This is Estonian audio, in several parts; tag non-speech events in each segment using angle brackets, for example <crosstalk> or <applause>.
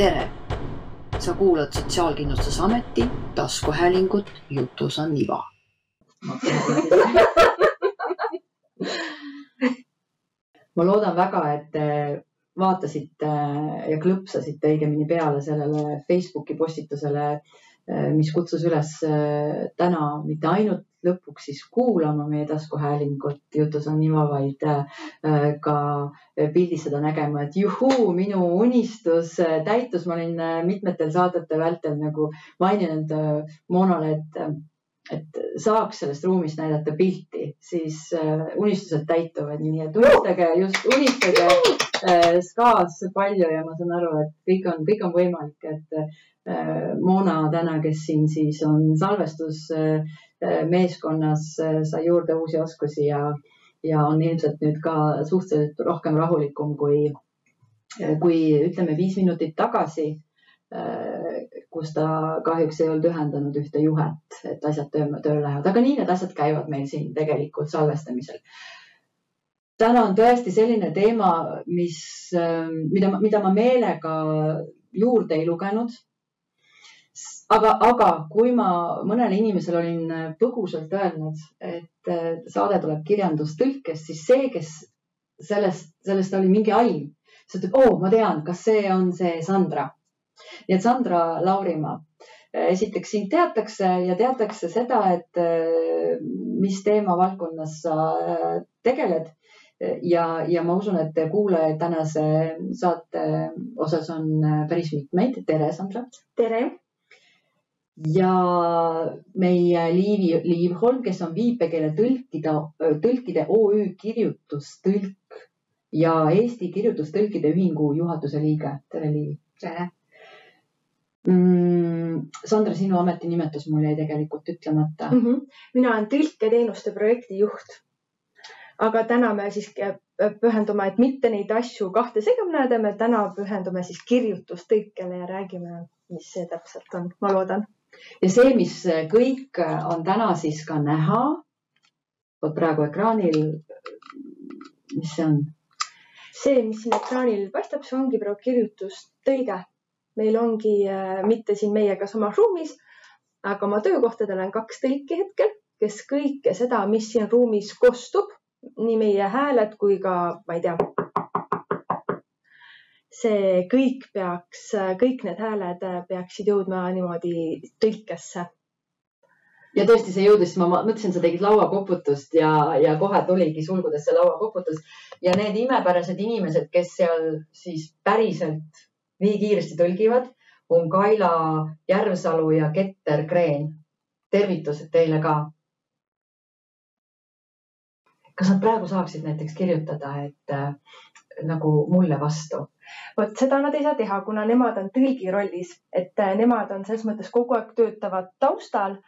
tere! sa kuulad Sotsiaalkindlustusameti taskuhäälingut Jutus on iva. ma loodan väga, et te vaatasite ja klõpsasite õigemini peale sellele Facebooki postitusele, mis kutsus üles täna mitte ainult lõpuks siis kuulama meie taskuhäälingut. Jutus on niva, vaid ka pildis seda nägema, et juhuu, minu unistus! täitus. ma olin mitmetel saadete vältel nagu maininud Monole, et et saaks sellest ruumist näidata pilti, siis unistused täituvad, nii et unistage just, unistage SKA-s palju ja ma saan aru, et kõik on, kõik on võimalik, et Mona täna, kes siin siis on salvestusmeeskonnas, sai juurde uusi oskusi ja, ja on ilmselt nüüd ka suhteliselt rohkem rahulikum kui, kui ütleme viis minutit tagasi kus ta kahjuks ei olnud ühendanud ühte juhet, et asjad töö, tööle lähevad, aga nii need asjad käivad meil siin tegelikult salvestamisel. täna on tõesti selline teema, mis, mida, mida ma meelega juurde ei lugenud. Aga, aga kui ma mõnele inimesele olin põgusalt öelnud, et saade tuleb kirjandustõlkest, siis see, kes sellest, sellest oli mingi aim, siis ütleb, oo, ma tean, kas see on see Sandra nii et Sandra Laurimaa, esiteks sind teatakse ja teatakse seda, et mis teemavaldkonnas sa tegeled. ja, ja ma usun, et kuulajaid tänase saate osas on päris mitmeid. tere, Sandra. tere. Ja meie Liivi, Liiv Holm, kes on viipekeele tõlkida, tõlkide OÜ kirjutustõlk ja Eesti Kirjutustõlkide Ühingu juhatuse liige. tere, Liivi. tere Mm, Sandra, sinu ametinimetus mul jäi tegelikult ütlemata mm. -hmm. mina olen tõlketeenuste projektijuht. aga täna me siis pühendume, et mitte neid asju kahte segama ajada, me täna pühendume siis kirjutustõikele ja räägime, mis see täpselt on, ma loodan. Ja see, mis kõik on täna siis ka näha, vot praegu ekraanil, mis see on? see, mis siin ekraanil paistab, see ongi praegu kirjutustõlge meil ongi äh, mitte siin meiega samas ruumis, aga oma töökohtadel on kaks tõlki hetkel, kes kõike seda, mis siin ruumis kostub, nii meie hääled kui ka, ma ei tea, see kõik peaks, kõik need hääled peaksid jõudma niimoodi tõlkesse ja tõesti, see jõudis, ma mõtlesin, sa tegid lauakoputust ja, ja kohe tuligi sulgudesse lauakoputus ja need imepärased inimesed, kes seal siis päriselt nii kiiresti tõlgivad, on Kaila Järvsalu ja Keter Kreen. tervitused teile ka. kas nad praegu saaksid näiteks kirjutada, et nagu mulle vastu? vot seda nad ei saa teha, kuna nemad on tõlgi rollis, et äh, nemad on selles mõttes kogu aeg töötavad taustal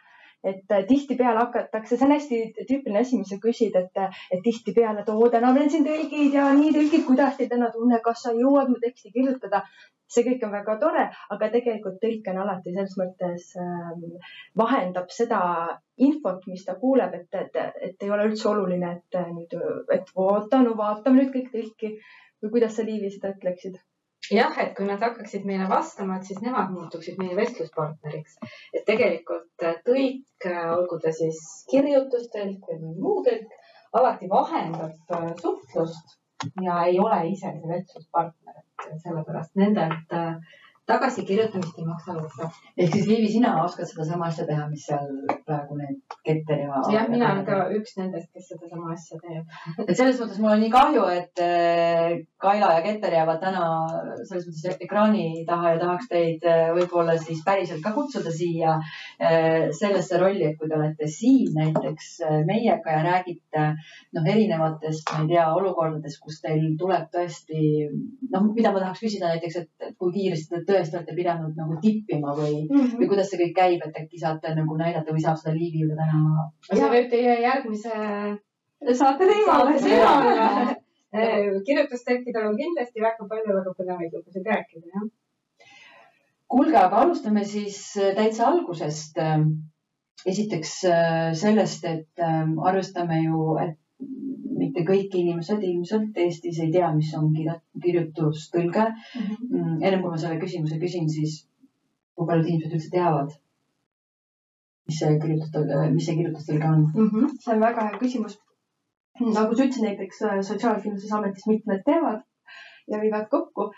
et äh, tihtipeale hakatakse, see on hästi tüüpiline asi, mis sa küsid, et, et tihtipeale, et oo, täna meil on siin tõlgid ja nii tõlgid, kuidas teil täna tunne, kas sa jõuad mu teksti kirjutada see kõik on väga tore, aga tegelikult tõlk on alati selles mõttes ähm, vahendab seda infot, mis ta kuuleb, et, et, et ei ole üldse oluline, et nüüd, et oota, no vaatame nüüd kõik tõlki või kuidas sa, Liivi, seda ütleksid? Jah, et kui nad hakkaksid meile vastama, et siis nemad muutuksid meie vestluspartneriks. et tegelikult äh, tõlk, äh, olgu ta siis kirjutustõlk või mõni muu tõlk, alati vahendab äh, suhtlust ja ei ole ise see vestluspartner, et sellepärast nendelt äh, tagasikirjutamist ei maksa loota. ehk siis Liivi, sina oskad sedasama asja teha, mis seal praegu need Keter ja. jah, mina olen ka üks nendest, kes sedasama asja teeb. <laughs> et selles mõttes mul on nii kahju, et äh, Kaila ja Keter jäävad täna selles mõttes ekraani taha ja tahaks teid äh, võib-olla siis päriselt ka kutsuda siia äh, sellesse rolli, et kui te olete siin näiteks meiega ja räägite noh, erinevatest, ma ei tea, olukordadest, kus teil tuleb tõesti noh, mida ma tahaks küsida näiteks, et, et kui kiiresti te tõesti olete pidanud nagu tippima või mm, -hmm. või kuidas see kõik käib, et äkki saate nagu näidata või saab seda Liivi juurde täna? see võib teie järgmise saate teema olla. kirjutustekstidel on kindlasti väga palju väga põnevaid lugusid rääkida, jah. kuulge, aga alustame siis äh, täitsa algusest. esiteks äh, sellest, et arvestame ju, et mitte kõik inimesed ilmselt Eestis ei tea, mis on kirjutustõlge mm. -hmm. ennem kui ma selle küsimuse küsin, siis kui paljud inimesed üldse teavad, mis see kirjutustõlge, mis see kirjutustõlge on mm? -hmm. see on väga hea küsimus. nagu sa ütlesid, näiteks äh, Sotsiaalkindlustusametis mitmed teavad ja viivad kokku.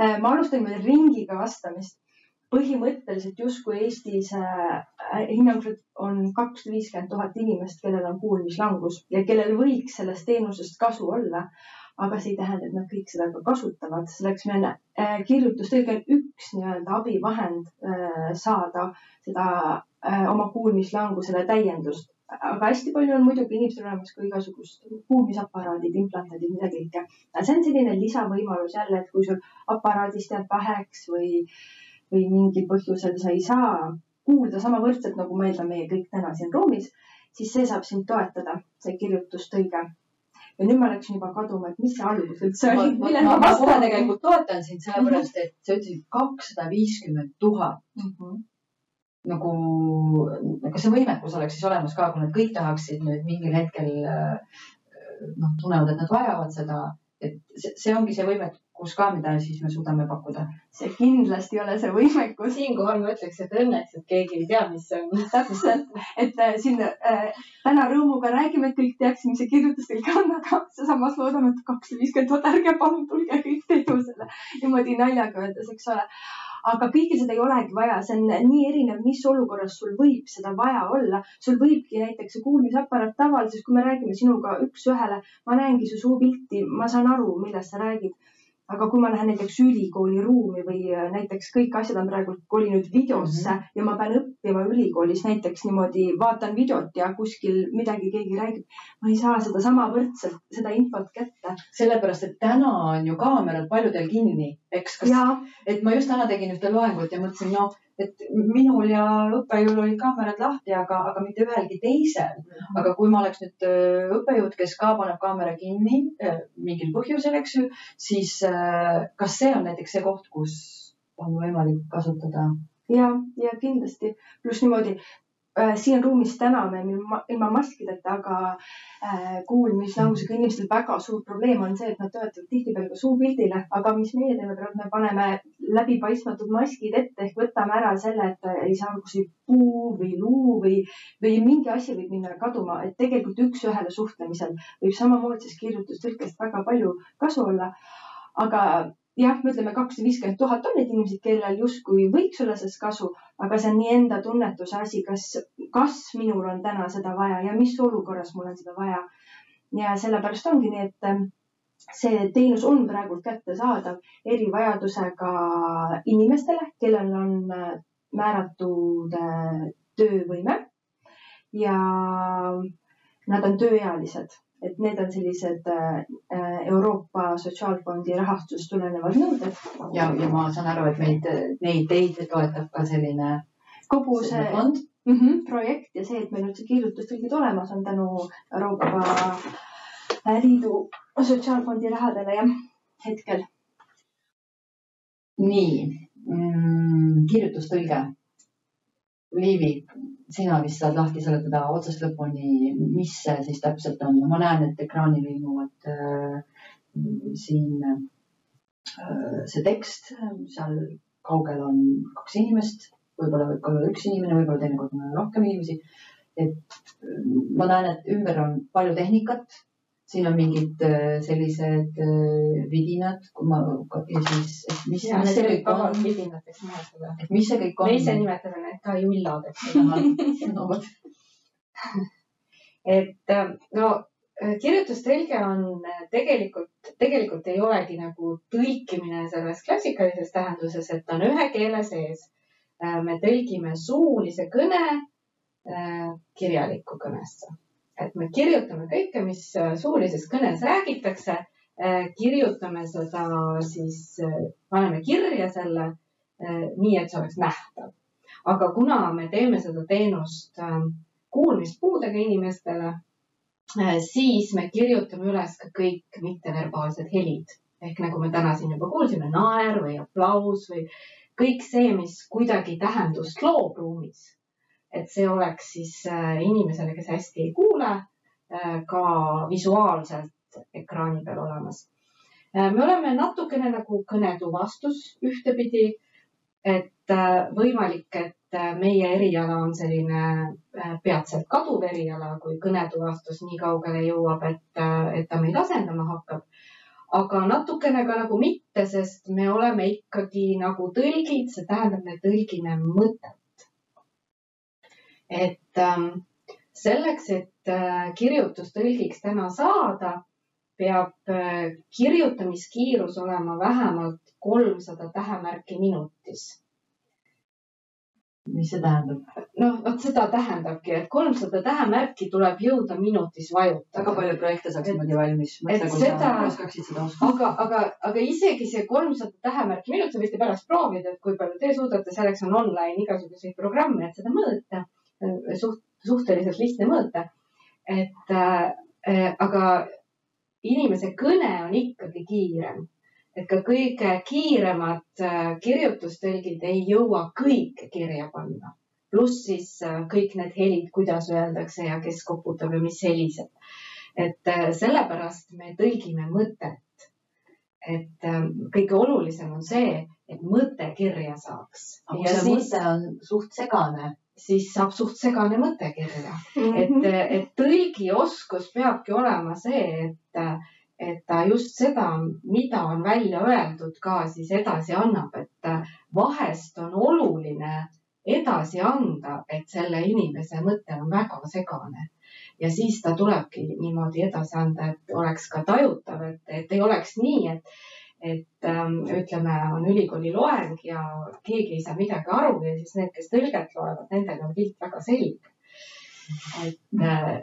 Äh, ma alustan ringiga vastamist põhimõtteliselt justkui Eestis äh, hinnanguliselt on kakssada viiskümmend tuhat inimest, kellel on kuulmislangus ja kellel võiks sellest teenusest kasu olla. aga see ei tähenda, et nad kõik seda ka kasutavad, selleks meil on äh, kirjutustõlge üks nii-öelda abivahend äh, saada seda oma kuulmislangusele täiendust aga hästi palju on muidugi inimestel olemas ka igasugust kuulmisaparaadid, implantaadid, mida kõike. see on selline lisavõimalus jälle, et kui sul aparaadist jääb väheks või äh, või mingil põhjusel sa ei saa kuulda sama võrdselt, nagu ma eeldan, meie kõik täna siin ruumis, siis see saab sind toetada, see kirjutustõige. ja nüüd ma läksin juba kaduma, et mis see algus üldse oli. ma, ma, ma kohe tegelikult toetan sind sellepärast, et sa ütlesid kakssada viiskümmend tuhat. Mhm. nagu, kas see võimekus oleks siis olemas ka, kui nad kõik tahaksid nüüd mingil hetkel noh, tunnevad, et nad vajavad seda, et see, ongi see võimekus kus ka, mida siis me suudame pakkuda? see kindlasti ei ole see võimekus. siinkohal ma ütleks, et õnneks, et keegi ei tea, mis see on. <laughs> täpselt, et äh, siin äh, täna rõõmuga räägime, et kõik teaksid, mis see kirjutustelk on, aga samas loodame, et kakssada viiskümmend tuhat, ärge palun tulge kõik teenusele niimoodi naljaga öeldes, eks ole aga kõike seda ei olegi vaja, see on nii erinev, mis olukorras sul võib seda vaja olla. sul võibki näiteks kuulmisaparaat tavaliselt, kui me räägime sinuga üks-ühele, ma näengi su suupilti, ma saan aru, millest sa räägid aga kui ma lähen näiteks ülikooli ruumi või äh, näiteks kõik asjad on praegu kolinud videosse mm -hmm. ja ma pean õppima ülikoolis näiteks niimoodi, vaatan videot ja kuskil midagi keegi räägib, ma ei saa sedasama võrdselt, seda infot kätte. sellepärast, et täna on ju kaamerad paljudel kinni, eks, kas, et ma just täna tegin ühte loengut ja mõtlesin, noh et minul ja õppejõul olid kaamerad lahti, aga, aga mitte ühelgi teisel. Mhm. aga kui ma oleks nüüd äh, õppejõud, kes ka paneb kaamera kinni äh, mingil põhjusel, eks ju, siis äh, kas see on näiteks see koht, kus on võimalik kasutada? ja, ja kindlasti, pluss niimoodi siin ruumis täna me ilma maskideta, aga äh, kuulmislangusega inimestel väga suur probleem on see, et nad töötavad tihtipeale ka suupildile, aga mis meie teeme praegu, me paneme läbipaistmatud maskid ette ehk võtame ära selle, et ei saa kuskil puu või luu või, või mingi asi võib minna kaduma, et tegelikult üks-ühele suhtlemisel võib samamoodi siis kirjutustõlkest väga palju kasu olla. aga jah, me ütleme kakssada viiskümmend tuhat on neid inimesi, kellel justkui võiks olla sellest kasu, aga see on nii enda tunnetuse asi, kas, kas minul on täna seda vaja ja mis olukorras mul on seda vaja. ja sellepärast ongi nii, et ähm, see teenus on praegult kättesaadav erivajadusega inimestele, kellel on äh, määratud äh, töövõime ja nad on tööealised et need on sellised äh, Euroopa Sotsiaalfondi rahastusest tulenevad nõuded. ja, ja ma saan aru, et meid, neid teid toetab ka selline. kogu see fond mm -hmm, projekt ja see, et meil üldse kirjutustõlgid olemas on tänu Euroopa Liidu Sotsiaalfondi rahadele jah, hetkel. nii mm,, kirjutustõlge. Liivi, sina vist saad lahti seletada otsast lõpuni, mis see siis täpselt on. ma näen, et ekraanil ilmuvad äh, siin äh, see tekst, seal kaugel on kaks inimest, võib-olla võib ka olla üks inimene, võib-olla teinekord on rohkem inimesi. et äh, ma näen, et ümber on palju tehnikat siin on mingid äh, sellised äh, vidinad, kui ma ja siis, et mis, mis see kõik on. vidinateks nimetada. et mis see kõik on? me ise nimetame need ka jullad, eks no <laughs> vot. <laughs> et äh, no kirjutustõlge on tegelikult, tegelikult ei olegi nagu tõlkimine selles klassikalises tähenduses, et ta on ühe keele sees. me tõlgime suulise kõne kirjalikku kõnesse et me kirjutame kõike, mis äh, suulises kõnes räägitakse, äh, kirjutame seda siis, äh, paneme kirja selle nii, et see oleks nähtav. aga kuna me teeme seda teenust kuulmispuudega inimestele, siis me kirjutame üles ka kõik mitteverbaalsed helid ehk nagu me täna siin juba kuulsime, naer või aplaus või kõik see, mis kuidagi tähendust loob ruumis et see oleks siis äh, inimesele, kes hästi ei kuule, äh, ka visuaalselt ekraani peal olemas. Äh, me oleme natukene nagu kõnetuvastus ühtepidi, et võimalik, et meie eriala on selline peatselt kaduv eriala, kui kõnetuvastus nii kaugele jõuab, et, et ta meid asendama hakkab aga natukene ka nagu mitte, sest me oleme ikkagi nagu tõlgid, see tähendab, me tõlgime mõtet. Et ähm, selleks, et äh, kirjutustõlgiks täna saada, peab äh, kirjutamiskiirus olema vähemalt kolmsada tähemärki minutis mis see tähendab? noh, vot seda tähendabki, et kolmsada tähemärki tuleb jõuda minutis vajutada. väga palju projekte saaks niimoodi valmis. seda, aga, aga, aga isegi see kolmsada tähemärki minutis, te võite pärast proovida, et kui palju te suudate, selleks on online igasuguseid programme, et seda mõõta. Suht, suhteliselt lihtne mõõta. et äh, aga inimese kõne on ikkagi kiirem et ka kõige kiiremad äh, kirjutustõlgid ei jõua kõike kirja panna. pluss siis äh, kõik need helid, kuidas öeldakse ja kes koputab ja mis heliseb. et äh, sellepärast me tõlgime mõtet. et kõige olulisem on see, et mõte kirja saaks. aga see siis, mõte on suht segane, siis saab suht segane mõte kirja mm. -hmm. et, et tõlgioskus peabki olema see, et et ta just seda, mida on välja öeldud, ka siis edasi annab, et vahest on oluline edasi anda, et selle inimese mõte on väga segane ja siis ta tulebki niimoodi edasi anda, et oleks ka tajutav, et, et ei oleks nii, et, et ähm, ütleme, on ülikooli loeng ja keegi ei saa midagi aru ja siis need, kes tõlget loevad, nendel on pilt väga selge. et äh,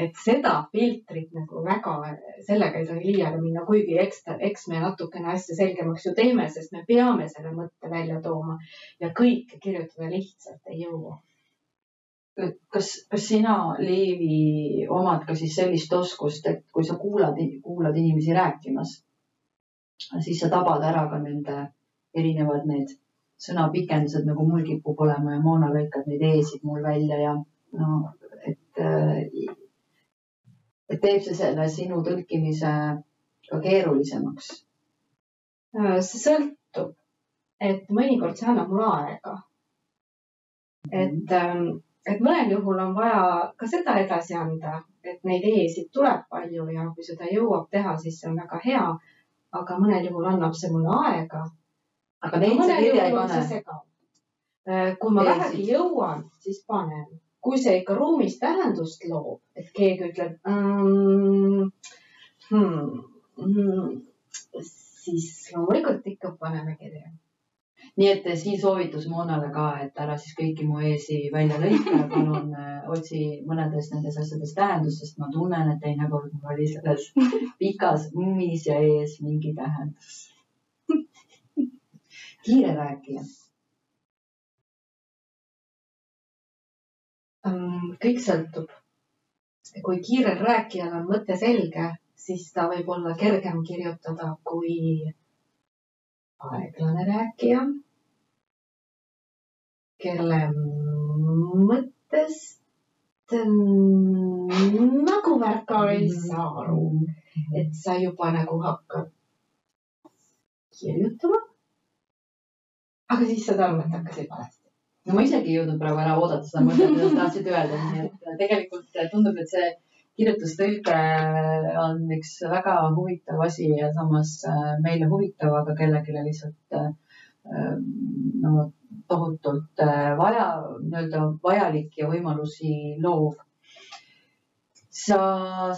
et seda filtrit nagu väga, sellega ei tohi liiale minna, kuigi eks, eks me natukene asja selgemaks ju teeme, sest me peame selle mõtte välja tooma ja kõike kirjutada lihtsalt ei jõua. kas, kas sina, Liivi, omad ka siis sellist oskust, et kui sa kuulad, kuulad inimesi rääkimas, siis sa tabad ära ka nende erinevad need sõnapikendused, nagu mul kipub olema ja Moona lõikab neid E-sid mul välja ja no, et et teeb see selle sinu tõlkimise ka keerulisemaks? Äh, see sõltub, et mõnikord see annab mulle aega. et, ähm, et mõnel juhul on vaja ka seda edasi anda, et neid e-sid tuleb palju ja kui seda jõuab teha, siis see on väga hea. Aga mõnel juhul annab see mulle aega. aga neid sa kirja ei pane? Äh, kui ma vähegi jõuan, siis panen kui see ikka ruumis tähendust loob, et keegi ütleb mm, hmm, hmm, siis loomulikult ikka paneme kirja. Nii et siin soovitus Moonale ka, et ära siis kõiki mu eesi välja lõika, palun äh, otsi mõnedes nendes asjades tähendust, sest ma tunnen, et teinekord mul oli selles pikas m-is ja ees mingi tähendus kiire rääkija kõik sõltub. kui kiirel rääkijal on mõte selge, siis ta võib olla kergem kirjutada kui aeglane rääkija, kelle mõttest nagu väga ei saa aru, et sa juba nagu hakkad kirjutama. aga siis saad aru, et hakkasid valesti. No ma isegi ei jõudnud praegu ära oodata seda mõtet, mida sa tahtsid öelda, nii et tegelikult tundub, et see kirjutustõlge on üks väga huvitav asi ja samas äh, meile huvitav, aga kellelegi lihtsalt äh, no tohutult äh, vaja, nii-öelda vajalik ja võimalusi loov. sa,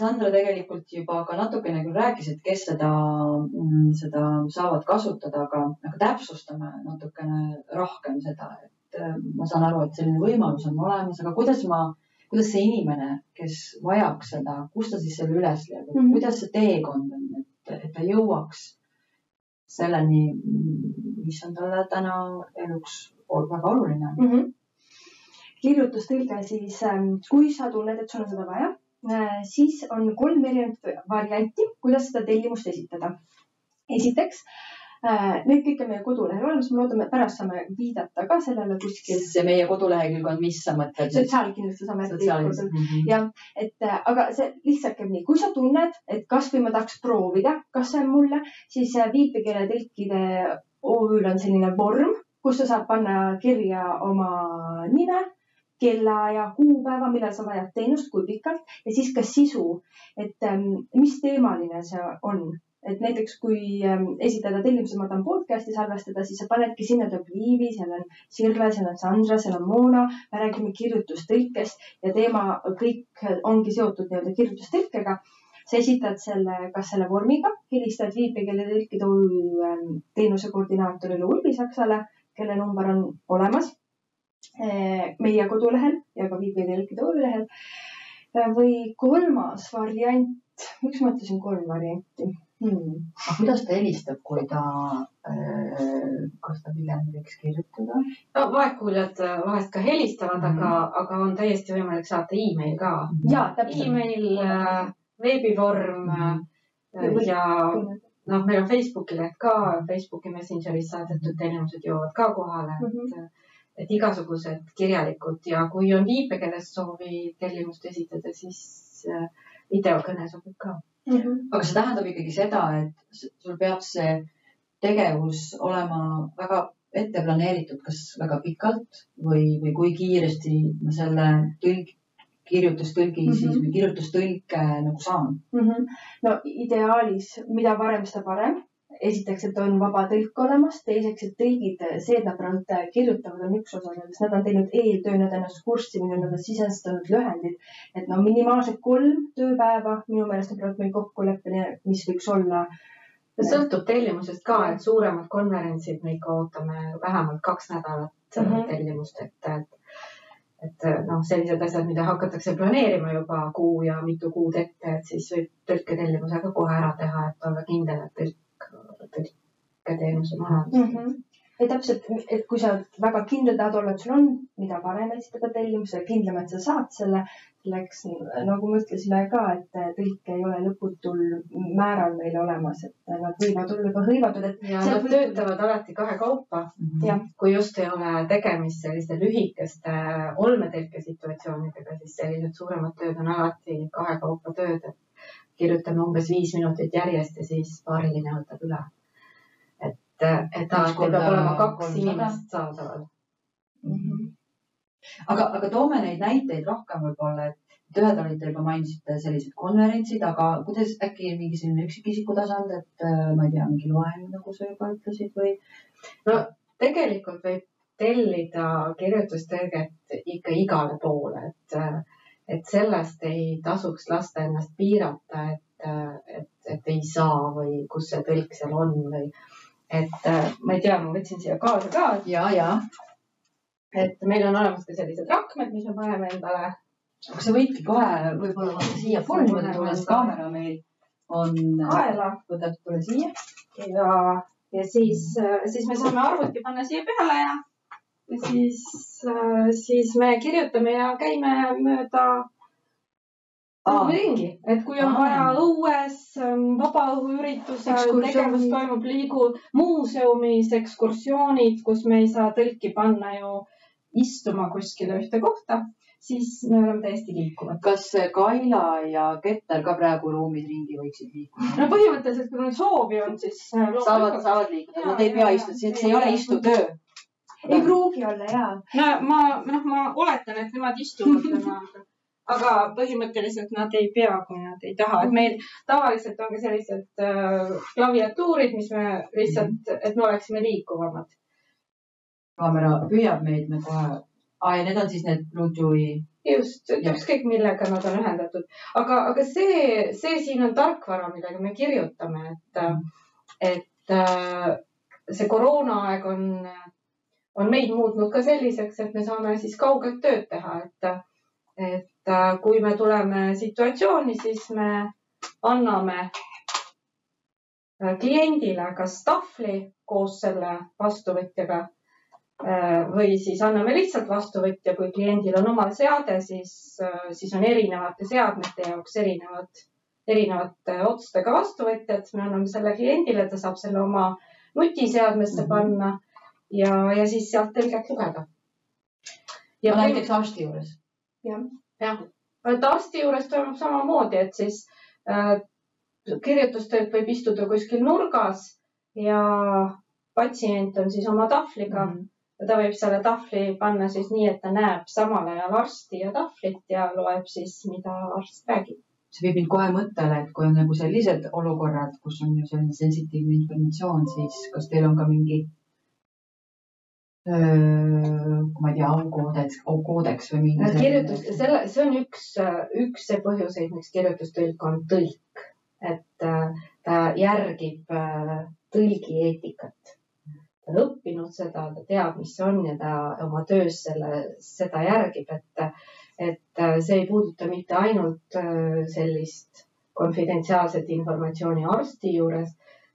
Sandra, tegelikult juba ka natukene küll rääkisid, kes seda, mm, seda saavad kasutada, aga, aga täpsustame natukene rohkem seda, et Äh, ma saan aru, et selline võimalus on olemas, aga kuidas ma, kuidas see inimene, kes vajaks seda, kus ta siis selle üles leiab mm, -hmm. kuidas see teekond on, et, et ta jõuaks selleni, mis on talle täna eluks väga oluline mm? -hmm. kirjutustõlge siis, ähm, kui sa tunned, et sul on seda vaja, äh, siis on kolm erinevat varianti, kuidas seda tellimust esitada. esiteks Äh, Need kõik on meie kodulehel olemas, me loodame, pärast saame viidata ka sellele kuskil. see meie kodulehekülg on, mis sa mõtled? sotsiaalkindlustusameti sotsiaalkindlustus. kodul jah, et äh, aga see lihtsalt käib nii, kui sa tunned, et kasvõi ma tahaks proovida, kas see on mulle, siis äh, viipekeeletõlkide OÜ-l on selline vorm, kus sa saad panna kirja oma nime, kellaaja, kuupäeva, millal sa vajad teenust, kui pikalt ja siis ka sisu, et ähm, mis teemaline see on et näiteks kui ähm, esitada tellimuse, ma tahan podcast'i salvestada, siis sa panedki sinna tuleb Liivi, seal on Sirle, seal on Sandra, seal on Moona, me räägime kirjutustõlkest ja teema kõik ongi seotud nii-öelda kirjutustõlkega. sa esitad selle, kas selle vormiga, helistad viipekeeletõlkide OÜ ähm, teenuse koordinaatorile Ulvi Saksale, kelle number on olemas eh, meie kodulehel ja ka viipekeeletõlkide OÜ lehel. või kolmas variant, miks ma ütlesin kolm varianti? Hmm. aga kuidas ta helistab, kui ta, kas ta pigem võiks kirjutada? no vaegkuuljad äh, vahest ka helistavad mm, -hmm. aga, aga on täiesti võimalik saata email ka. ja täpselt. email, veebivorm mm -hmm. ja noh, meil on Facebooki leht ka, Facebooki Messengeris saadetud tellimused jõuavad ka kohale mm, -hmm. et, et igasugused kirjalikud ja kui on viipekeeles soovi tellimust esitada, siis äh, videokõne sobib ka mm. -hmm. aga see tähendab ikkagi seda, et sul peab see tegevus olema väga ette planeeritud, kas väga pikalt või, või kui kiiresti ma selle tõlg, kirjutustõlgi mm -hmm. siis või kirjutustõlke nagu saan mm? -hmm. no ideaalis, mida varem, seda parem esiteks, et on vaba tõlk olemas, teiseks, et tõlgid, see, et nad praegu kirjutavad, on üks osa sellest, nad on teinud eeltöö, nad on ennast kurssi viinud, nad on sisestanud lühendid. et no minimaalselt kolm tööpäeva minu meelest on praegu meil kokkuleppeni, mis võiks olla. sõltub tellimusest ka, et suuremad konverentsid me ikka ootame vähemalt kaks nädalat mm -hmm. tellimust, et, et et noh, sellised asjad, mida hakatakse planeerima juba kuu ja mitu kuud ette, et siis võib tõlketellimusega kohe ära teha, et olla kindel, et tõlk tõlketeenuse majandus mm. -hmm ja täpselt, et kui sa väga kindel tahad olla, et sul on, mida varem esitada tellimuse, kindlam, et sa saad selle, selleks nagu me ütlesime ka, et tõlke ei ole lõputul määral meil olemas, et nad võivad olla juba hõivatud, et. ja nad võib... töötavad alati kahekaupa mm. -hmm. kui just ei ole tegemist selliste lühikeste olmetõlke situatsioonidega, siis sellised suuremad tööd on alati kahekaupa tööd, et kirjutame umbes viis minutit järjest ja siis paariline võtab üle. Et, alati peab olema kaks inimest saadaval mm. -hmm. aga, aga toome neid näiteid rohkem võib-olla, et ühed olid, te juba mainisite sellised konverentsid, aga kuidas äkki mingi selline üksikisiku tasand, et äh, ma ei tea, mingi loeng, nagu sa juba ütlesid või? no tegelikult võib tellida kirjutustõlget ikka igale poole, et äh, et sellest ei tasuks lasta ennast piirata, et, et, et ei saa või kus see tõlk seal on või et ma ei tea, ma võtsin siia kaasa ka. ja, ja. et meil on olemas ka sellised rakmed, mis me paneme endale. kas sa võidki kohe võib-olla siiapoole niimoodi tulla, sest kaamera meil on. kaela. võtab, tule siia. ja, ja siis, siis me saame arvuti panna siia peale ja ja siis, äh, siis me kirjutame ja käime mööda ringi, et kui on Aa. vaja õues ähm, vabaõhuüritusel tegevus toimub, liigu muuseumis ekskursioonid, kus me ei saa tõlki panna ju istuma kuskile ühte kohta, siis me oleme täiesti liikuvad. kas Kaila ja Keter ka praegu ruumis ringi võiksid liikuda? no põhimõtteliselt, kui neil soovi on, siis. Äh, saavad, saavad liikuda, nad ei pea istuma, see ei ole istutöö ei pruugi olla ja. no ma, noh, ma oletan, et nemad istuvad <laughs> täna, aga põhimõtteliselt nad ei pea, kui nad ei taha, et meil tavaliselt on ka sellised äh, klaviatuurid, mis me lihtsalt, et me oleksime liikuvamad. kaamera püüab meid, me kohe, aa ja need on siis need Bluetoothi. just, ükskõik millega nad on ühendatud, aga, aga see, see siin on tarkvara, millega me kirjutame, et, et äh, see koroonaaeg on on meid muutnud ka selliseks, et me saame siis kaugelt tööd teha, et, et äh, kui me tuleme situatsiooni, siis me anname äh, kliendile kas tahvli koos selle vastuvõtjaga äh, või siis anname lihtsalt vastuvõtja, kui kliendil on oma seade, siis, siis on erinevate seadmete jaoks erinevad, erinevate otstega vastuvõtjad. me anname selle kliendile, ta saab selle oma nutiseadmesse Mhm. panna ja, ja siis sealt tõlget lugeda. ja näiteks arsti juures. Jah, et arsti juures toimub samamoodi, et siis äh, kirjutustõlk võib istuda kuskil nurgas ja patsient on siis oma tahvliga Mhm. ja ta võib selle tahvli panna siis nii, et ta näeb samal ajal arsti ja tahvlit ja loeb siis, mida arst räägib. see viib mind kohe mõttele, et kui on nagu sellised olukorrad, kus on ju selline sensitiivne informatsioon, siis kas teil on ka mingi ma ei tea, aukoodeks, aukoodeks või mingi kirjutus, selle, see on üks, üks see põhjuseid, miks kirjutustõlk on tõlk, et äh, ta järgib äh, tõlgi eetikat. ta on õppinud seda, ta teab, mis see on ja ta oma töös selle, seda järgib, et, et äh, see ei puuduta mitte ainult sellist konfidentsiaalset informatsiooni arsti juures,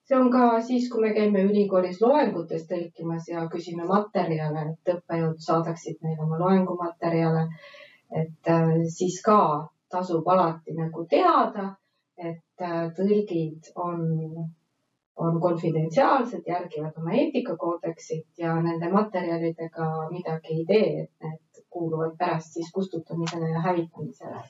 see on ka siis, kui me käime ülikoolis loengutes tõlkimas ja küsime materjale, et õppejõud saadaksid meile oma loengumaterjale. et äh, siis ka tasub alati nagu teada, et äh, tõlgid on, on konfidentsiaalsed, järgivad oma eetikakoodeksit ja nende materjalidega midagi ei tee, et need kuuluvad pärast siis kustutamisele ja hävitamisele.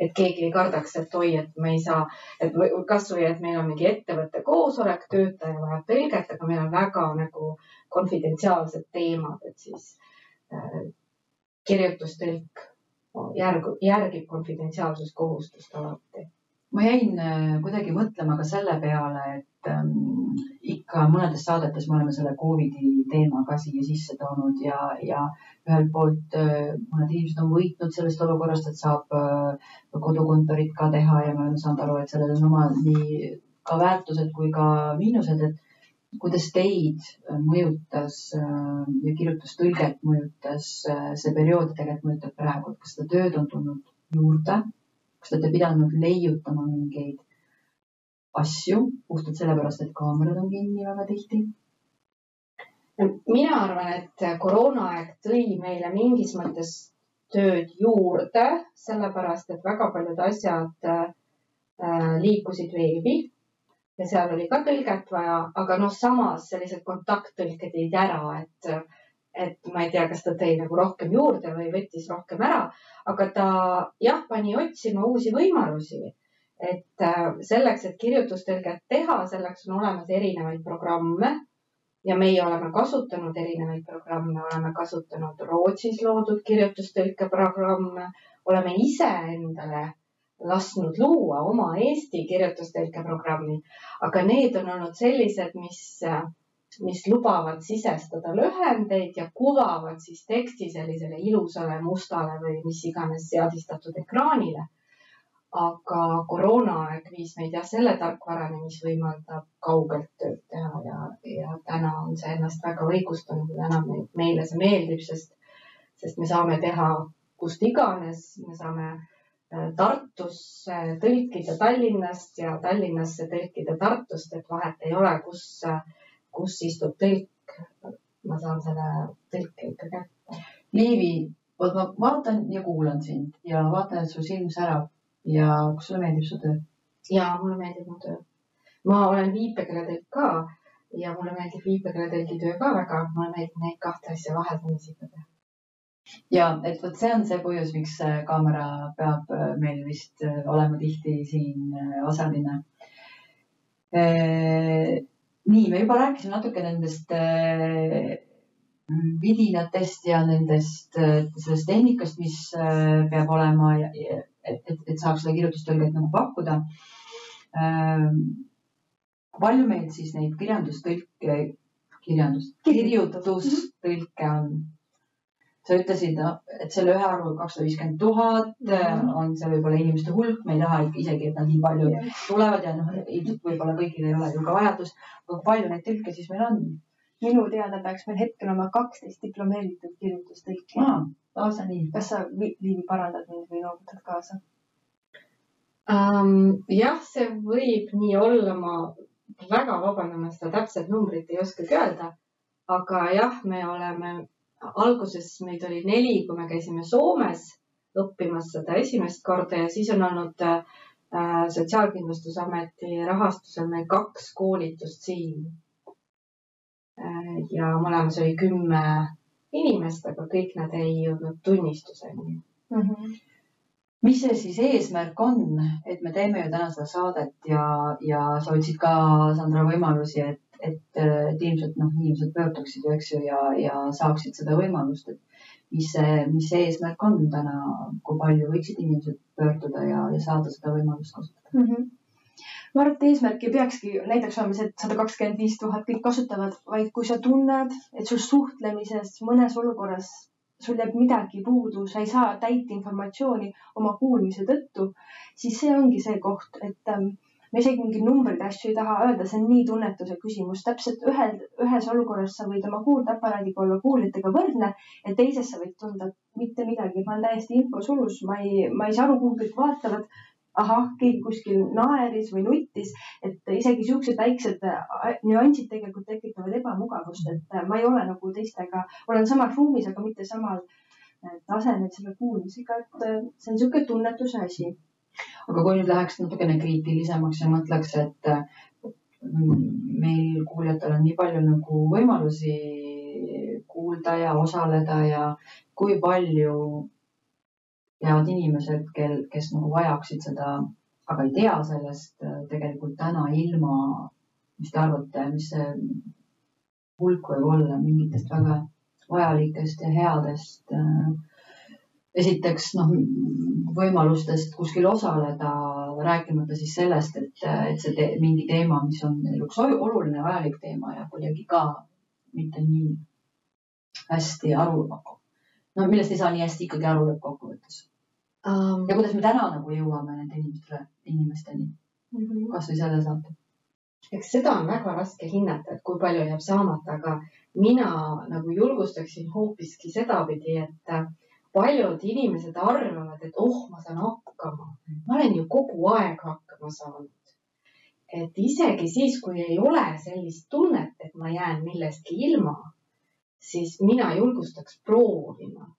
et keegi ei kardaks, et oi, et me ei saa, et või- kasvõi, et meil on mingi ettevõtte koosolek, töötaja vajab tõlget, aga meil on väga nagu konfidentsiaalsed teemad, et siis äh, kirjutustõlk järg, järgib konfidentsiaalsuskohustust alati. ma jäin äh, kuidagi mõtlema ka selle peale, et ähm, ikka mõnedes saadetes me oleme selle Covidi teema ka siia sisse toonud ja, ja ühelt poolt äh, mõned inimesed on võitnud sellest olukorrast, et saab äh, kodukontorit ka teha ja me oleme saanud aru, et sellel on oma nii ka väärtused kui ka miinused, et kuidas teid mõjutas äh, ja kirjutustõlget mõjutas see periood tegelikult mõjutab praegu, et kas seda tööd on tulnud juurde? kas te olete pidanud leiutama mingeid asju puhtalt sellepärast, et kaamerad on kinni väga tihti? Mina arvan, et koroonaaeg tõi meile mingis mõttes tööd juurde, sellepärast et väga paljud asjad äh, liikusid veebi ja seal oli ka tõlget vaja, aga noh, samas sellised kontakttõlked jäid ära, et, et ma ei tea, kas ta tõi nagu rohkem juurde või võttis rohkem ära, aga ta jah, pani otsima uusi võimalusi. et äh, selleks, et kirjutustõlget teha, selleks on olemas erinevaid programme ja meie oleme kasutanud erinevaid programme, oleme kasutanud Rootsis loodud kirjutustõlkeprogramme, oleme ise endale lasknud luua oma Eesti kirjutustõlkeprogrammi, aga need on olnud sellised, mis, mis lubavad sisestada lühendeid ja kuvavad siis teksti sellisele ilusale mustale või mis iganes seadistatud ekraanile. Aga koroonaaeg viis meid jah selle tarkvarani, mis võimaldab kaugelt tööd teha ja, ja täna on see ennast väga õigustanud ja täna me, meile see meeldib, sest, sest me saame teha kust iganes, me saame Tartusse tõlkida Tallinnast ja Tallinnasse tõlkida Tartust, et vahet ei ole, kus, kus istub tõlk. ma saan selle tõlke ikka kätte. Liivi, vot ma vaatan ja kuulan sind ja vaatan, et su silm särab ja kas sulle meeldib su töö? ja mulle meeldib mu töö. ma olen viipekeeletõlk ka ja mulle meeldib viipekeeletõlgi töö ka väga, mulle meeldib neid kahte asja vaheldamisi ka teha ja et vot see on see põhjus, miks kaamera peab meil vist olema tihti siin osaline. nii, me juba rääkisime natuke nendest vidinatest ja nendest, sellest tehnikast, mis peab olema, et, et, et saaks seda kirjutustõlget nagu pakkuda. palju meil siis neid kirjandustõlke, kirjandust, kirjutustõlke on? sa ütlesid, et selle ühe arvu kakssada viiskümmend tuhat on see võib-olla inimeste hulk, me ei taha isegi, et nad nii palju tulevad ja noh, ilmselt võib-olla kõigil ei ole ju ka vajadust. aga palju neid tõlke siis meil on? minu teada peaks meil hetkel olema kaksteist diplomeeritud kirjutustõlki ah,. Lausa nii. kas sa, Liivi, parandad mind või noogutad kaasa um,? jah, see võib nii olla, ma väga vabandan, ma seda täpset numbrit ei oskagi öelda. aga jah, me oleme alguses meid oli neli, kui me käisime Soomes õppimas seda esimest korda ja siis on olnud äh, Sotsiaalkindlustusameti rahastusel meil kaks koolitust siin. ja mõlemas oli kümme inimest, aga kõik nad ei jõudnud tunnistuseni mm. -hmm. mis see siis eesmärk on, et me teeme ju täna seda saadet ja, ja sa otsid ka, Sandra, võimalusi, et, et, et ilmselt noh, inimesed pöörduksid ju, eks ju, ja, ja saaksid seda võimalust, et mis see, mis see eesmärk on täna, kui palju võiksid inimesed pöörduda ja, ja saada seda võimalust kasutada mm? -hmm ma arvan, et eesmärk ei peakski näiteks olema see, et sada kakskümmend viis tuhat kõik kasutavad, vaid kui sa tunned, et sul suhtlemises mõnes olukorras sul jääb midagi puudu, sa ei saa täit informatsiooni oma kuulmise tõttu, siis see ongi see koht, et ähm, me isegi mingeid numbreid, asju ei taha öelda, see on nii tunnetuse küsimus. täpselt ühel, ühes olukorras sa võid oma kuuldeaparaadiga olla kuuljatega võrdne ja teises sa võid tunda mitte midagi, ma olen täiesti infosulus, ma ei, ma ei saa aru, kuhu kõik vaatavad ahah, keegi kuskil naeris või nuttis, et isegi siuksed väiksed äh, nüansid tegelikult tekitavad ebamugavust, et äh, ma ei ole nagu teistega, olen samas ruumis, aga mitte samal äh, tasemel selle kuulmisega, et see on niisugune tunnetuse asi. aga kui nüüd läheks natukene kriitilisemaks ja mõtleks, et meil kuuljatel on nii palju nagu võimalusi kuulda ja osaleda ja kui palju teavad inimesed, kel, kes nagu vajaksid seda, aga ei tea sellest äh, tegelikult täna ilma, mis te arvate, mis see hulk võib olla mingitest väga vajalikest ja headest äh, esiteks noh, võimalustest kuskil osaleda, rääkimata siis sellest, et, et see te, mingi teema, mis on üks oluline, vajalik teema ja kuidagi ka mitte nii hästi aru, no millest ei saa nii hästi ikkagi aru lõppkokkuvõttes um,. ja kuidas me täna nagu jõuame nende inimestele, inimesteni mm -hmm. kasvõi selle saate? eks seda on väga raske hinnata, et kui palju jääb saamata, aga mina nagu julgustaksin hoopiski sedapidi, et paljud inimesed arvavad, et oh, ma saan hakkama. ma olen ju kogu aeg hakkama saanud. et isegi siis, kui ei ole sellist tunnet, et ma jään millestki ilma, siis mina julgustaks proovima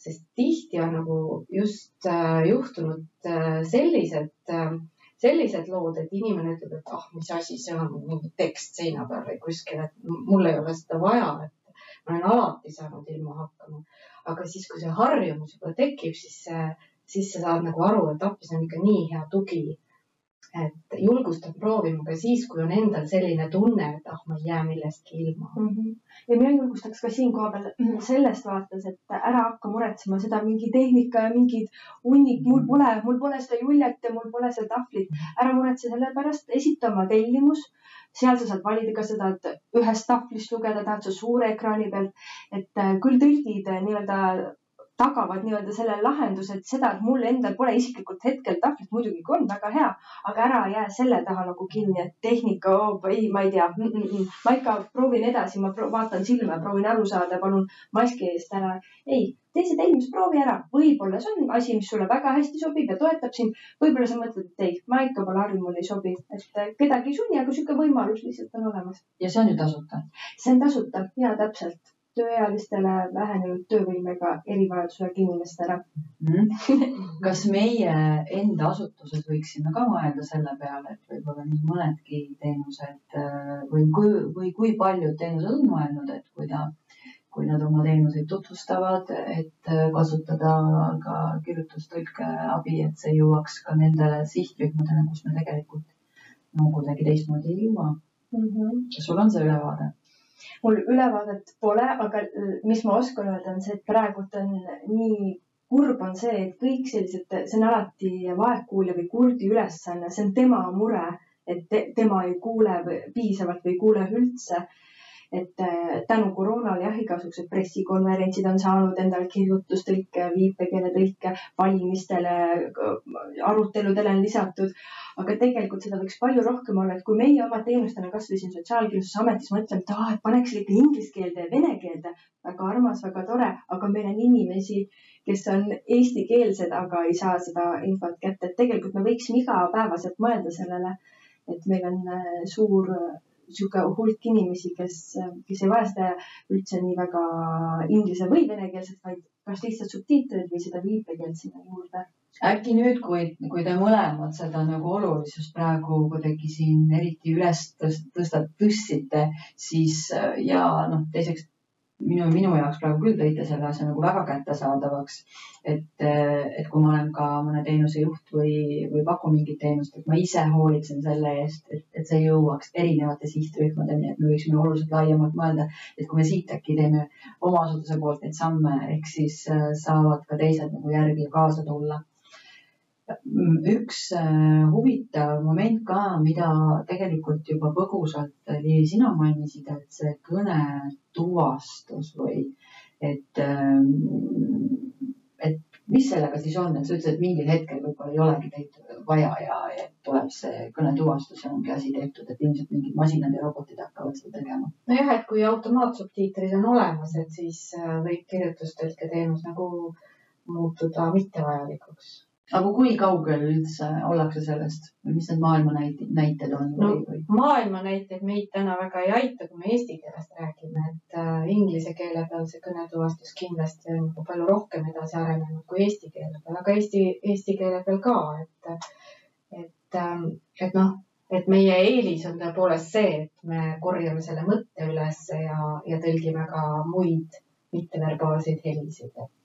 sest tihti on nagu just äh, juhtunud äh, sellised äh,, sellised lood, et inimene ütleb, et ah, mis asi see on, mingi tekst seina peal või kuskil, et mul ei ole seda vaja, et ma olen alati saanud ilma hakkama. aga siis, kui see harjumus juba tekib, siis, siis sa saad nagu aru, et appi, see on ikka nii hea tugi et julgustan proovima ka siis, kui on endal selline tunne, et ah, ma ei jää millestki ilma mm. -hmm. ja mina julgustaks ka siin kohapeal sellest vaates, et ära hakka muretsema seda mingi tehnika ja mingid hunnik, mul pole, mul pole seda juljet ja mul pole seda tahvlit. ära muretse selle pärast, esita oma tellimus seal sa saad valida, kas sa tahad ühest tahvlist lugeda, tahad sa suure ekraani pealt, et äh, küll tõlgid äh, nii-öelda tagavad nii-öelda selle lahenduse, et seda, et mul endal pole isiklikult hetkel tahvlit, muidugi on väga hea, aga ära jää selle taha nagu kinni, et tehnika oh,, ei, ma ei tea mm, mm, ma ikka proovin edasi, ma vaatan silma, proovin aru saada, palun maski eest ära. ei, tee see tellimus, proovi ära, võib-olla see on asi, mis sulle väga hästi sobib ja toetab sind. võib-olla sa mõtled, et ei, ma ikka pole harjunud, mulle ei sobi, et kedagi ei sunni, aga niisugune võimalus lihtsalt on olemas. ja see on ju tasuta? see on tasuta ja täpselt tööealistele vähenenud töövõimega erivajadusega inimestele mm.. <laughs> kas meie enda asutuses võiksime ka mõelda selle peale, et võib-olla nii mõnedki teenused äh, või kui, või kui paljud teenused on mõelnud, et kui ta, kui nad oma teenuseid tutvustavad, et äh, kasutada ka kirjutustõlke abi, et see jõuaks ka nendele sihtrühmadele, kus me tegelikult no kuidagi teistmoodi ei jõua mm. -hmm. kas sul on see ülevaade? Mul ülevaadet pole, aga mis ma oskan öelda, on see, et praegult on nii kurb on see, et kõik sellised, see on alati vaegkuulja või kurdi ülesanne, see on tema mure, et te, tema ei kuule piisavalt või ei kuule üldse et äh, tänu koroonale jah, igasugused pressikonverentsid on saanud endale kirjutustõlke, viipekeeletõlke, valimistele, aruteludele on lisatud. aga tegelikult seda võiks palju rohkem olla, et kui meie oma teenustena kasvõi siin Sotsiaalkindlustusametis mõtleme, et aa, et paneks ikka inglise keelde ja vene keelde, väga armas, väga tore, aga meil on inimesi, kes on eestikeelsed, aga ei saa seda infot kätte, et tegelikult me võiksime igapäevaselt mõelda sellele, et meil on äh, suur niisugune hulk inimesi, kes, kes ei vaja seda üldse nii väga inglise või venekeelset, vaid kas lihtsalt subtiitreid või seda viipekeelt sinna juurde. äkki nüüd, kui, kui te mõlemad seda nagu olulisust praegu kuidagi siin eriti üles tõstat-, tõstsite, siis ja noh, teiseks minu, minu jaoks praegu küll tõite selle asja nagu väga kättesaadavaks. et, et kui ma olen ka mõne teenuse juht või, või pakun mingit teenust, et ma ise hoolitsen selle eest, et, et see jõuaks erinevate sihtrühmadeni, et me võiksime oluliselt laiemalt mõelda, et kui me siit äkki teeme oma asutuse poolt neid samme, ehk siis äh, saavad ka teised nagu järgi kaasa tulla üks äh, huvitav moment ka, mida tegelikult juba põgusalt, Liivi, sina mainisid, et see kõnetuvastus või et, ähm, et mis sellega siis on, et sa ütlesid, et mingil hetkel võib-olla ei olegi teid vaja ja, ja tuleb see kõnetuvastus ja ongi asi tehtud, et ilmselt mingid masinad ja robotid hakkavad seda tegema. nojah, et kui automaatsubtiitrid on olemas, et siis äh, võib kirjutustõlke teenus nagu muutuda mittevajalikuks aga kui kaugel üldse ollakse sellest või mis need maailma näited on no,? Või? maailma näiteid meid täna väga ei aita, kui me eesti keelest räägime, et äh, inglise keele peal see kõnetuvastus kindlasti on nagu palju rohkem edasi arenenud kui eesti keele peal, aga eesti, eesti keele peal ka, et, et, ähm, et noh, et meie eelis on tõepoolest see, et me korjame selle mõtte üles ja, ja tõlgime ka muid mitteverbaalseid helisid, et,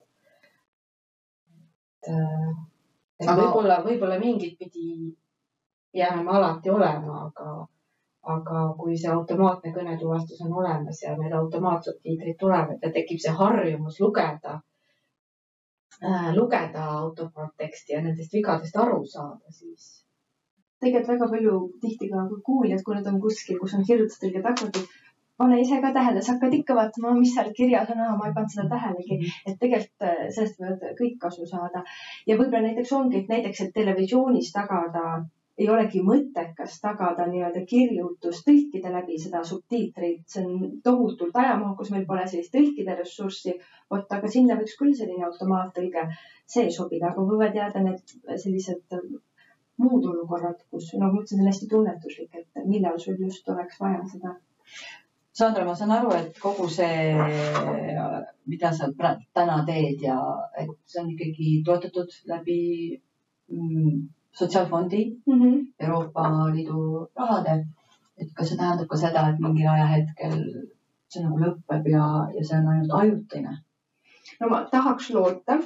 et äh, et aga... võib-olla, võib-olla mingit pidi jääme me alati olema, aga, aga kui see automaatne kõnetuvastus on olemas ja need automaatsubtiitrid tulevad ja tekib see harjumus lugeda äh,, lugeda automaatteksti ja nendest vigadest aru saada, siis. tegelikult väga palju tihti ka kuuljad, kui nad on kuskil, kus on kirjutustõlge tagatud pane ise ka tähele, sa hakkad ikka vaatama, mis seal kirjas on, ma ei pannud seda tähelegi, et tegelikult äh, sellest võivad kõik kasu saada. ja võib-olla näiteks ongi, et näiteks, et televisioonis tagada ei olegi mõttekas tagada nii-öelda kirjutus tõlkide läbi seda subtiitreid, see on tohutult ajamahukas, meil pole sellist tõlkide ressurssi. vot, aga sinna võiks küll selline automaattõlge sees sobida, aga võivad jääda need sellised muud olukorrad, kus nagu ma ütlesin, see on hästi tunnetuslik, et millal sul just oleks vaja seda Sandra, ma saan aru, et kogu see, mida sa täna teed ja et see on ikkagi toetatud läbi mm, sotsiaalfondi mm -hmm. Euroopa Liidu rahade. et kas see tähendab ka seda, et mingil ajahetkel see nagu lõpeb ja, ja see on ainult ajutine? No ma tahaks loota,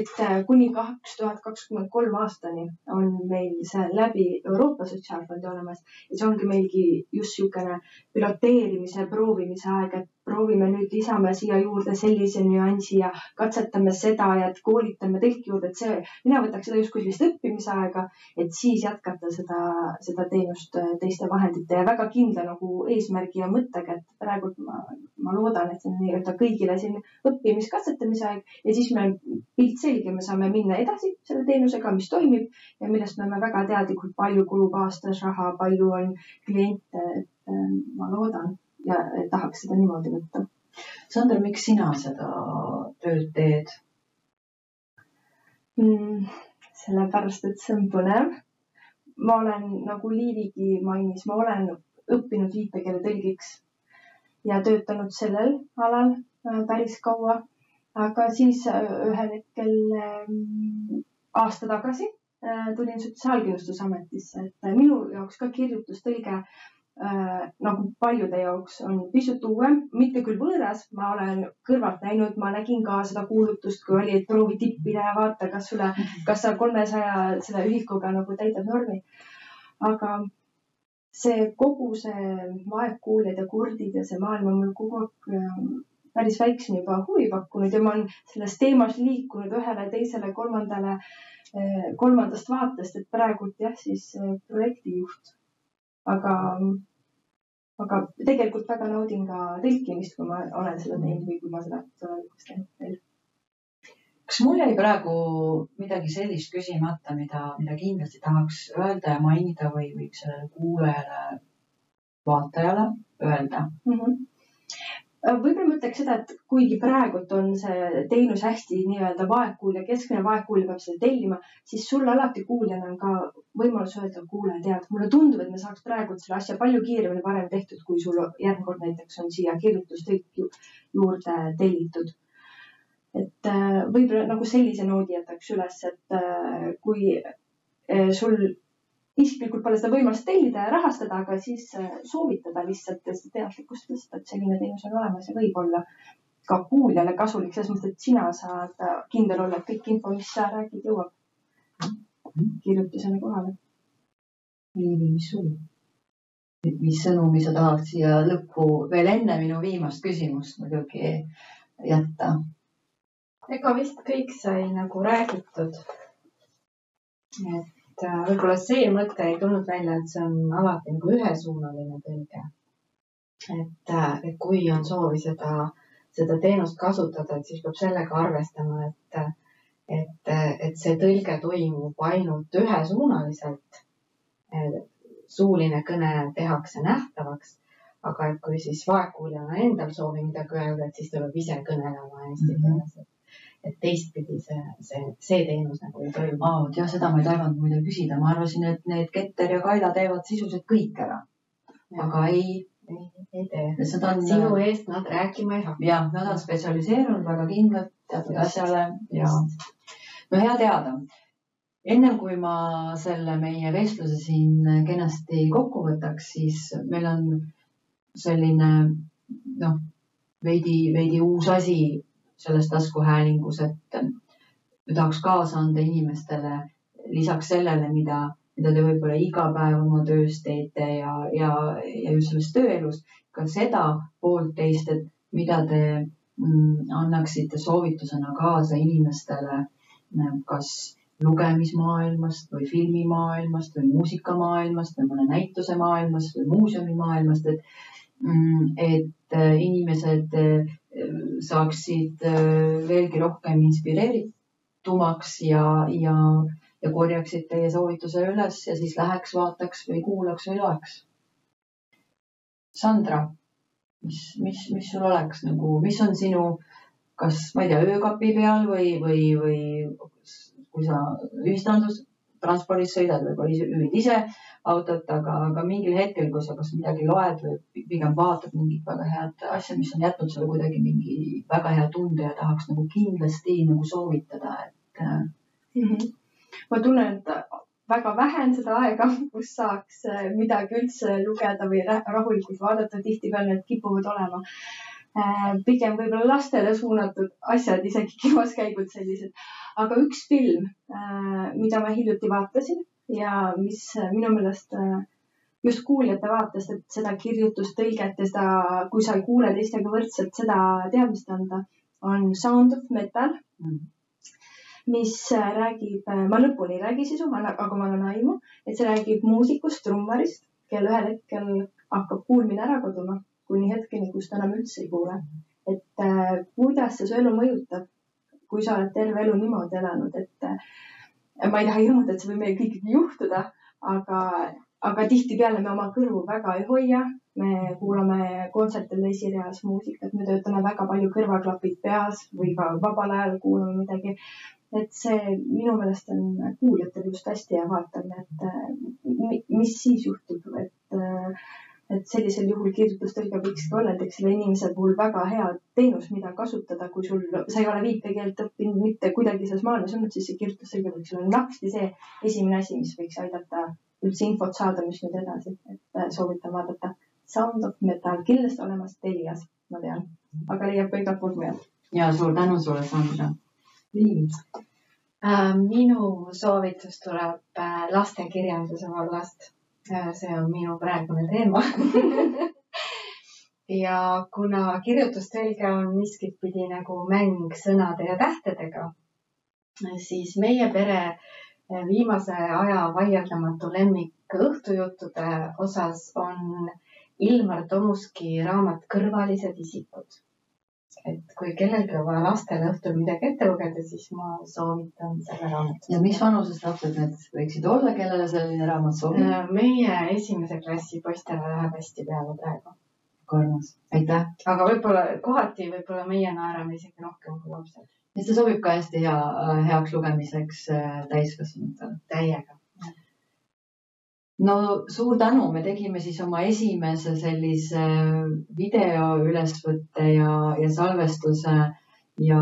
et äh, kuni kaks tuhat kakskümmend kolm aastani on meil see läbi Euroopa Sotsiaalfondi olemas. Ja see ongi meilgi just niisugune piloteerimise, proovimise aeg, et proovime nüüd lisame siia juurde sellise nüansi ja katsetame seda ja koolitame tõlki juurde, et see, mina võtaks seda justkui sellist õppimisaega, et siis jätkata seda, seda teenust äh, teiste vahendite ja väga kindla nagu eesmärgi ja mõttega, et praegu ma, ma loodan, et see on nii-öelda kõigile siin õppimiskatsetamise aeg. Ja siis meil pilt selge, me saame minna edasi selle teenusega, mis toimib ja millest me oleme väga teadlikud, palju kulub aastas raha, palju on kliente, et äh, ma loodan ja tahaks seda niimoodi võtta. Sander, miks sina seda tööd teed mm,? sellepärast, et see on põnev. ma olen, nagu Liivigi mainis, ma olen õppinud viipekeele tõlgiks ja töötanud sellel alal äh, päris kaua. aga siis äh, ühel hetkel ähm, aasta tagasi äh, tulin Sotsiaalkindlustusametisse, et minu jaoks ka kirjutustõlge nagu paljude jaoks on pisut uuem, mitte küll võõras, ma olen kõrvalt näinud, ma nägin ka seda kuulutust, kui oli, et proovi tippida ja vaata, kas sulle, kas sa kolmesaja selle ühikuga nagu täidad normi. aga see kogu see vaegkuuljad ja kurdid ja see maailm on mul kogu aeg äh, päris väikseni juba huvi pakkunud ja ma olen selles teemas liikunud ühele, teisele, kolmandale, äh, kolmandast vaatest, et praegult jah, siis äh, projektijuht aga, aga tegelikult väga naudin ka tõlkimist, kui ma olen seda teinud või kui ma seda tulevikus teen veel. kas mul jäi praegu midagi sellist küsimata, mida, mida kindlasti tahaks öelda ja mainida või võiks sellele kuulajale, vaatajale öelda mm? -hmm võib-olla ma ütleks seda, et kuigi praegult on see teenus hästi nii-öelda vaegkuulja keskne, vaegkuulja peab seda tellima, siis sul alati kuuljana on ka võimalus öelda, kuule, tead, mulle tundub, et me saaks praegu selle asja palju kiiremini varem tehtud, kui sul järgmine kord näiteks on siia kirjutustõlk juurde tellitud. et äh, võib-olla nagu sellise noodi jätaks üles, et äh, kui äh, sul isiklikult pole seda võimalust tellida ja rahastada, aga siis soovitada lihtsalt seda teadlikkust tõsta, et selline teenus on olemas ja võib-olla ka kuuljale kasulik selles mõttes, et sina saad kindel olla, et kõik info, mis sa räägid, jõuab kirjutisena kohale. Liivi, mis sul? mis sõnumi sa tahad siia lõppu veel enne minu viimast küsimust muidugi jätta? ega vist kõik sai nagu räägitud. et äh, võib-olla see mõte ei tulnud välja, et see on alati nagu ühesuunaline tõlge. et, äh, et kui on soovi seda, seda teenust kasutada, et siis peab sellega arvestama, et, et, et see tõlge toimub ainult ühesuunaliselt suuline kõne tehakse nähtavaks. aga et kui siis vaegkuuljal on endal soovi midagi öelda, et siis ta peab ise kõnelema eesti mhm. keeles mm. -hmm. Et teistpidi see, see, see teenus nagu ei toimu oh,. jah, seda ma ei taibanud muide küsida, ma arvasin, et need Keter ja Kaila teevad sisuliselt kõik ära. aga ei. ei, ei tee. On... sinu eest nad rääkima ei hakka. jah, nad on spetsialiseerunud väga kindlalt teatud asjale ja no hea teada ennem kui ma selle meie vestluse siin kenasti kokku võtaks, siis meil on selline noh, veidi, veidi uus asi selles taskuhäälingus, et me tahaks kaasa anda inimestele lisaks sellele, mida, mida te võib-olla iga päev oma töös teete ja, ja, ja just selles tööelus, ka seda poolt teist, et mida te mm, annaksite soovitusena kaasa inimestele, kas lugemismaailmast või filmimaailmast või muusikamaailmast või mõne näituse maailmast või muuseumimaailmast, et, mm, et äh, inimesed saaksid äh, veelgi rohkem inspireeritumaks ja, ja, ja korjaksid teie soovituse üles ja siis läheks, vaataks või kuulaks või loeks. Sandra, mis, mis, mis sul oleks nagu, mis on sinu, kas ma ei tea, öökapi peal või, või, või kui sa ühistranspordis, transpordis sõidad, võib-olla juhid ise autot, aga, aga mingil hetkel, kui sa kas midagi loed või pigem vaatad mingit väga head asja, mis on jätnud sulle kuidagi mingi väga hea tunde ja tahaks nagu kindlasti nagu soovitada, et mm. -hmm. ma tunnen, et väga vähe on seda aega, <laughs> kus saaks midagi üldse lugeda või rahulikult vaadata, tihtipeale need kipuvad olema Äh, pigem võib-olla lastele suunatud asjad, isegi <laughs> kinoskäigud sellised. Aga üks film, äh, mida ma hiljuti vaatasin ja mis minu meelest äh, just kuuljate vaatest, et seda kirjutustõlget ja seda, kui sa ei kuule teistega võrdselt, seda teadmist anda, on Sound of Metal mm mis räägib, ma lõpuni ei räägi sisu, aga ma annan aimu, et see räägib muusikust, trummarist, kel ühel hetkel hakkab kuulmine ära kaduma kuni hetkeni, kus ta enam üldse ei kuule. et äh, kuidas see su elu mõjutab, kui sa oled terve elu niimoodi elanud, et äh, ma ei taha hirmutada, et see võib meil kõigil juhtuda, aga, aga tihtipeale me oma kõrvu väga ei hoia. me kuulame kontsertidel esireas muusikat, me töötame väga palju kõrvaklapid peas või ka vabal ajal kuulame midagi et see minu meelest on kuuljatel just hästi hea vaatamine, et äh, mis siis juhtub, et äh, et sellisel juhul kirjutustõlge võikski olla näiteks selle inimese puhul väga hea teenus, mida kasutada, kui sul, sa ei ole viipekeelt õppinud mitte kuidagi selles maailmas olnud, siis see kirjutustõlge võiks olla naksti see esimene asi, mis võiks aidata üldse infot saada, mis nüüd edasi, et äh, soovitan vaadata. Sound of Metal kindlasti olemas Telias, ma tean, aga leiab ka igalt poolt mujalt. ja suur tänu sulle, Sandra. Liiv äh,. minu soovitus tuleb äh, lastekirjanduse vallast see on minu praegune teema. <laughs> Ja kuna kirjutustõlge on miskit pidi nagu mäng sõnade ja tähtedega, siis meie pere viimase aja vaieldamatu lemmik õhtujuttude osas on Ilmar Tomuski raamat Kõrvalised isikud et kui kellelgi on vaja lastele õhtul midagi ette lugeda, siis ma soovitan selle raamatu. ja mis vanusest lapsed need võiksid olla, kellele selline raamat sobib? meie esimese klassi poistele läheb hästi peale praegu. armas, aitäh. aga võib-olla kohati võib-olla meie naerame isegi rohkem kui lapsed. ja see sobib ka hästi hea, heaks lugemiseks täiskasvanutele. täiega no suur tänu, me tegime siis oma esimese sellise video ülesvõtte ja, ja salvestuse ja,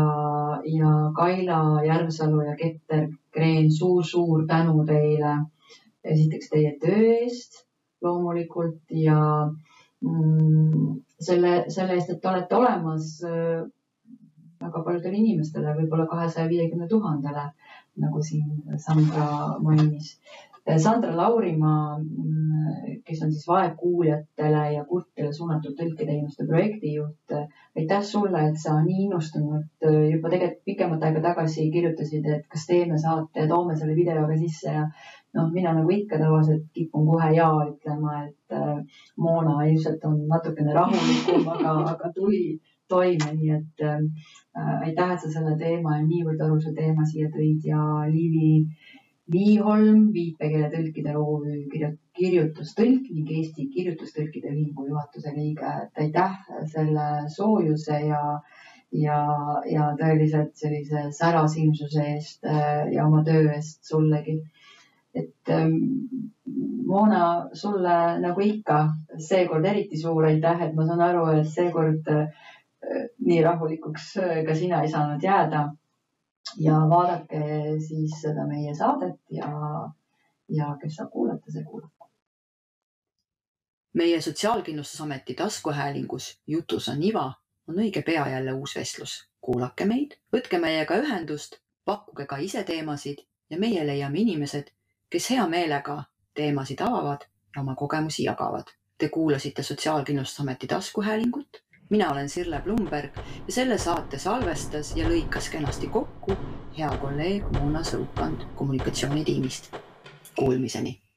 ja Kaila Järvsalu ja Keter Kreen suur,, suur-suur tänu teile. esiteks teie töö eest loomulikult ja mm, selle, selle eest, et te olete olemas äh, väga paljudele inimestele, võib-olla kahesaja viiekümne tuhandele, nagu siin Sandra mainis Sandra Laurimaa, kes on siis vaegkuuljatele ja kurtidele suunatud tõlketeenuste projektijuht. aitäh sulle, et sa nii innustunud juba tegelikult pikemat aega tagasi kirjutasid, et kas teeme saate ja toome selle video ka sisse ja noh, mina nagu ikka tavaliselt kipun kohe ja ütlema, et äh, Moona ilmselt on natukene rahulikum, aga, aga tuli toime, nii et äh, aitäh, et sa selle teema ja niivõrd oluline teema siia tõid ja Liivi Liiholm, viipekeeletõlkide OÜ kirjutustõlk ning Eesti Kirjutustõlkide Ühingu juhatuse liige. et aitäh selle soojuse ja, ja, ja tõeliselt sellise särasilmsuse eest äh, ja oma töö eest sullegi. et ähm, Moona, sulle nagu ikka, seekord eriti suur aitäh, et ma saan aru, et seekord äh, nii rahulikuks äh, ka sina ei saanud jääda ja vaadake siis seda meie saadet ja, ja kes saab kuulata, see kuulab. meie Sotsiaalkindlustusameti taskuhäälingus Jutus on iva on õige pea jälle uus vestlus. kuulake meid, võtke meiega ühendust, pakkuge ka ise teemasid ja meie leiame inimesed, kes hea meelega teemasid avavad ja oma kogemusi jagavad. Te kuulasite Sotsiaalkindlustusameti taskuhäälingut mina olen Sirle Blumberg ja selle saate salvestas ja lõikas kenasti kokku hea kolleeg Moona Sõukand kommunikatsioonitiimist. Kuulmiseni